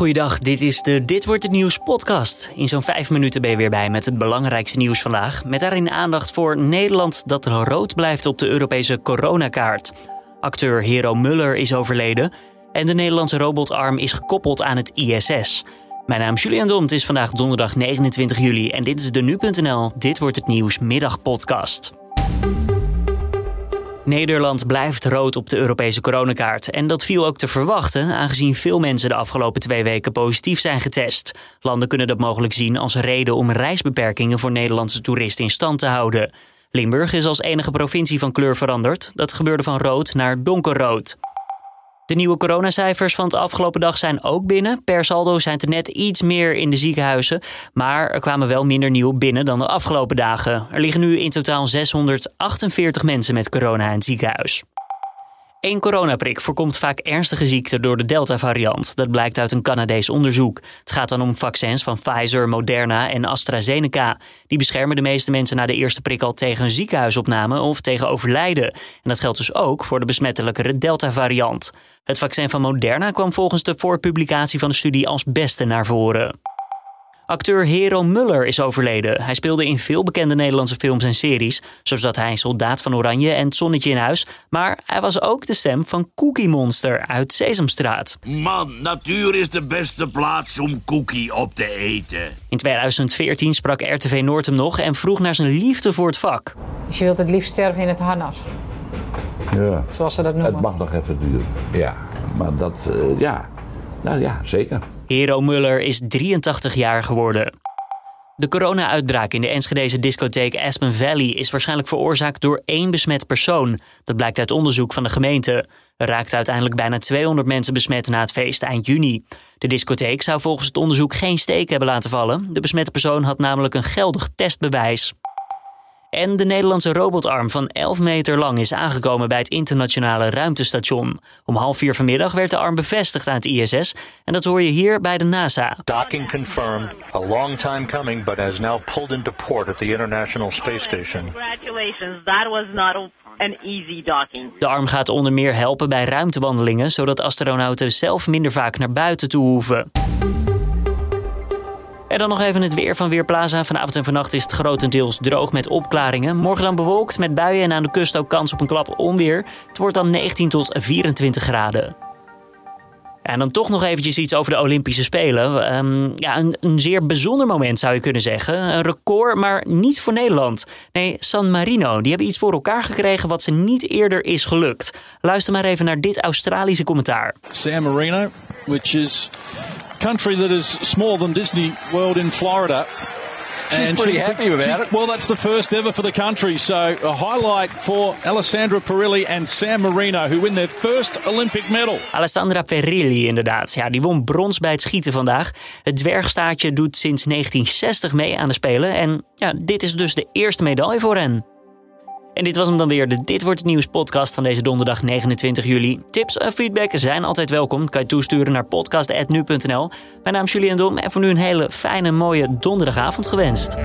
Goeiedag, dit is de Dit wordt het nieuws podcast. In zo'n vijf minuten ben je weer bij met het belangrijkste nieuws vandaag. Met daarin aandacht voor Nederland dat rood blijft op de Europese coronakaart. Acteur Hero Muller is overleden en de Nederlandse robotarm is gekoppeld aan het ISS. Mijn naam is Julian Dom, het is vandaag donderdag 29 juli en dit is de Nu.nl Dit wordt het nieuws middagpodcast. Nederland blijft rood op de Europese coronakaart. En dat viel ook te verwachten, aangezien veel mensen de afgelopen twee weken positief zijn getest. Landen kunnen dat mogelijk zien als reden om reisbeperkingen voor Nederlandse toeristen in stand te houden. Limburg is als enige provincie van kleur veranderd. Dat gebeurde van rood naar donkerrood. De nieuwe coronacijfers van de afgelopen dag zijn ook binnen. Per saldo zijn er net iets meer in de ziekenhuizen. Maar er kwamen wel minder nieuw binnen dan de afgelopen dagen. Er liggen nu in totaal 648 mensen met corona in het ziekenhuis. Eén coronaprik voorkomt vaak ernstige ziekten door de Delta-variant. Dat blijkt uit een Canadees onderzoek. Het gaat dan om vaccins van Pfizer, Moderna en AstraZeneca. Die beschermen de meeste mensen na de eerste prik al tegen een ziekenhuisopname of tegen overlijden. En dat geldt dus ook voor de besmettelijkere Delta-variant. Het vaccin van Moderna kwam volgens de voorpublicatie van de studie als beste naar voren. Acteur Hero Muller is overleden. Hij speelde in veel bekende Nederlandse films en series, zoals dat hij Soldaat van Oranje en Het Zonnetje in Huis. Maar hij was ook de stem van Cookie Monster uit Sesamstraat. Man, natuur is de beste plaats om cookie op te eten. In 2014 sprak RTV Noord hem nog en vroeg naar zijn liefde voor het vak. Dus je wilt het liefst sterven in het harnas, Ja, zoals ze dat noemen. het mag nog even duren. Ja, maar dat, eh, ja, nou ja, zeker. Hero Muller is 83 jaar geworden. De corona-uitbraak in de Enschedeze discotheek Aspen Valley is waarschijnlijk veroorzaakt door één besmet persoon. Dat blijkt uit onderzoek van de gemeente. Er raakten uiteindelijk bijna 200 mensen besmet na het feest eind juni. De discotheek zou volgens het onderzoek geen steek hebben laten vallen. De besmette persoon had namelijk een geldig testbewijs. En de Nederlandse robotarm van 11 meter lang is aangekomen bij het internationale ruimtestation. Om half vier vanmiddag werd de arm bevestigd aan het ISS en dat hoor je hier bij de NASA. Docking confirmed. A long time coming, but has now pulled into port at the International Space Station. Congratulations, that was not an easy docking. De arm gaat onder meer helpen bij ruimtewandelingen, zodat astronauten zelf minder vaak naar buiten toe hoeven. En dan nog even het weer van Weerplaza. Vanavond en vannacht is het grotendeels droog met opklaringen. Morgen dan bewolkt met buien en aan de kust ook kans op een klap onweer. Het wordt dan 19 tot 24 graden. En dan toch nog eventjes iets over de Olympische Spelen. Ehm, ja, een, een zeer bijzonder moment zou je kunnen zeggen. Een record, maar niet voor Nederland. Nee, San Marino. Die hebben iets voor elkaar gekregen wat ze niet eerder is gelukt. Luister maar even naar dit Australische commentaar. San Marino, which is country that is smaller than Disney World in Florida. She's pretty happy about she- it. Well, that's the first ever for the country. So a highlight for Alessandra Perilli and San Marino, who win their first Olympic medal. Alessandra Perilli inderdaad. Ja, die won brons bij het schieten vandaag. Het dwergstaartje doet sinds 1960 mee aan de Spelen. En ja, dit is dus de eerste medaille voor hen. En dit was hem dan weer, de Dit Wordt Het Nieuws podcast van deze donderdag 29 juli. Tips en feedback zijn altijd welkom. Kan je toesturen naar podcast.nu.nl. Mijn naam is Julian Dom en voor nu een hele fijne, mooie donderdagavond gewenst.